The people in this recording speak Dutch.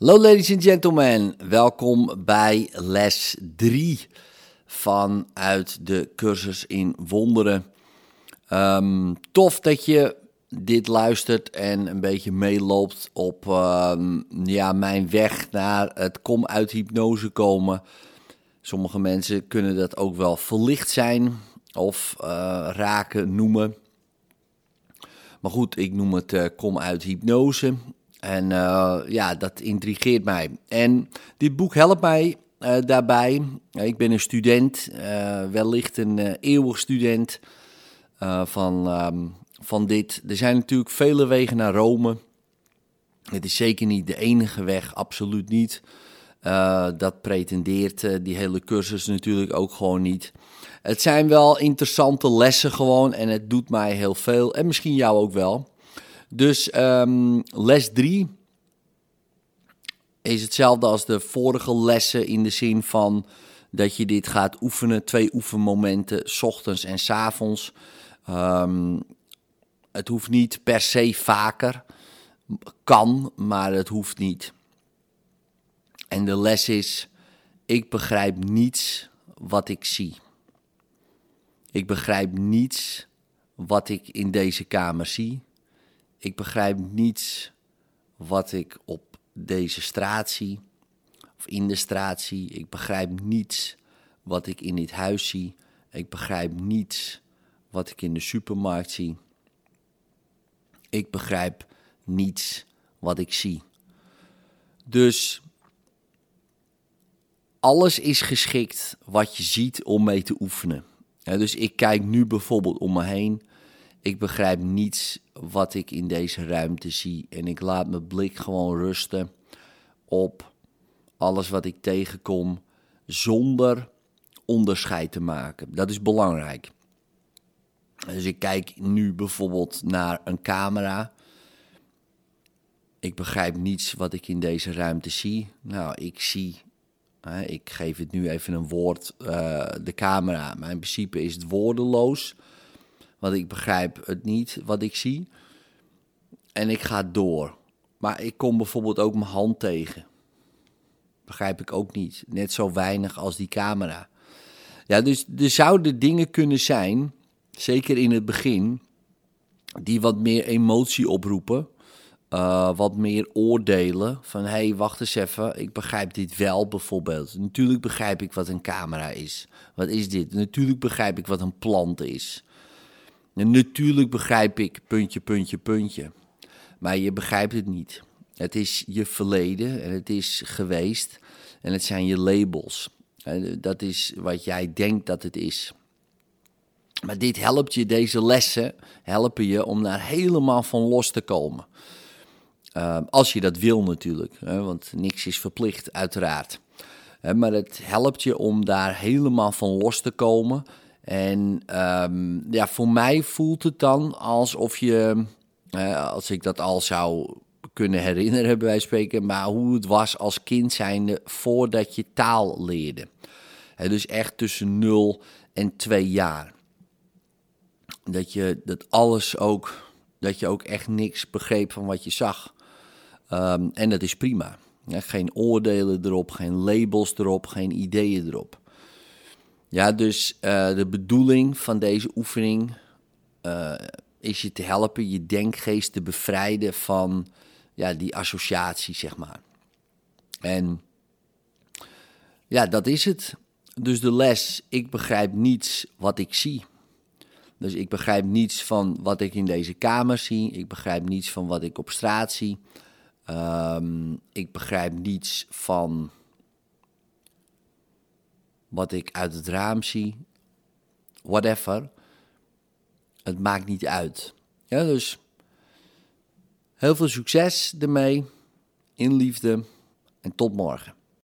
Hallo ladies and gentlemen, welkom bij les 3 vanuit de cursus in wonderen. Ehm, tof dat je dit luistert en een beetje meeloopt op ehm, ja, mijn weg naar het kom uit hypnose komen. Sommige mensen kunnen dat ook wel verlicht zijn of uh, raken noemen. Maar goed, ik noem het uh, kom uit hypnose. En uh, ja, dat intrigeert mij. En dit boek helpt mij uh, daarbij. ik ben een student, uh, wellicht een eeuwig student van, um, van dit. Er zijn natuurlijk vele wegen naar Rome. Het is zeker niet de enige weg, absoluut niet. dat pretendeert die hele cursus natuurlijk ook gewoon niet. Het zijn wel interessante lessen gewoon en het doet mij heel veel. En misschien jou ook wel. Dus um, les 3 is hetzelfde als de vorige lessen in de zin van dat je dit gaat oefenen. Twee oefenmomenten, s ochtends en s avonds. Um, het hoeft niet per se vaker. Kan, maar het hoeft niet. En de les is: ik begrijp niets wat ik zie. Ik begrijp niets wat ik in deze kamer zie. Ik begrijp niets wat ik op deze straat zie, of in de straat zie. Ik begrijp niets wat ik in dit huis zie. Ik begrijp niets wat ik in de supermarkt zie. Ik begrijp niets wat ik zie. Dus alles is geschikt wat je ziet om mee te oefenen. dus ik kijk nu bijvoorbeeld om me heen ik begrijp niets wat ik in deze ruimte zie. En ik laat mijn blik gewoon rusten op alles wat ik tegenkom, zonder onderscheid te maken. Dat is belangrijk. Dus ik kijk nu bijvoorbeeld naar een camera. Ik begrijp niets wat ik in deze ruimte zie. Nou, ik zie, ik geef het nu even een woord, uh, de camera. Maar in principe is het woordeloos. Want ik begrijp het niet wat ik zie. En ik ga door. Maar ik kom bijvoorbeeld ook mijn hand tegen. Begrijp ik ook niet. Net zo weinig als die camera. Ja, dus er zouden dingen kunnen zijn, zeker in het begin, die wat meer emotie oproepen. Uh, wat meer oordelen van hé, hey, wacht eens even, ik begrijp dit wel bijvoorbeeld. Natuurlijk begrijp ik wat een camera is. Wat is dit? Natuurlijk begrijp ik wat een plant is. Natuurlijk begrijp ik puntje, puntje, puntje. Maar je begrijpt het niet. Het is je verleden en het is geweest en het zijn je labels. Dat is wat jij denkt dat het is. Maar dit helpt je, deze lessen helpen je om daar helemaal van los te komen. Uh, als je dat wil natuurlijk, hè, want niks is verplicht, uiteraard. Maar het helpt je om daar helemaal van los te komen en um, ja, voor mij voelt het dan alsof je, als ik dat al zou kunnen herinneren bij spreken, maar hoe het was als kind zijnde voordat je taal leerde. Dus echt tussen 0 en 2 jaar. Dat je dat alles ook, dat je ook echt niks begreep van wat je zag. Um, en dat is prima. geen oordelen erop, geen labels erop, geen ideeën erop. Ja, dus uh, de bedoeling van deze oefening uh, is je te helpen je denkgeest te bevrijden van ja, die associatie, zeg maar. En ja, dat is het. Dus de les, ik begrijp niets wat ik zie. Dus ik begrijp niets van wat ik in deze kamer zie. Ik begrijp niets van wat ik op straat zie. Um, ik begrijp niets van wat ik uit het raam zie, whatever. Het maakt niet uit. Ja, dus heel veel succes ermee, in liefde en tot morgen.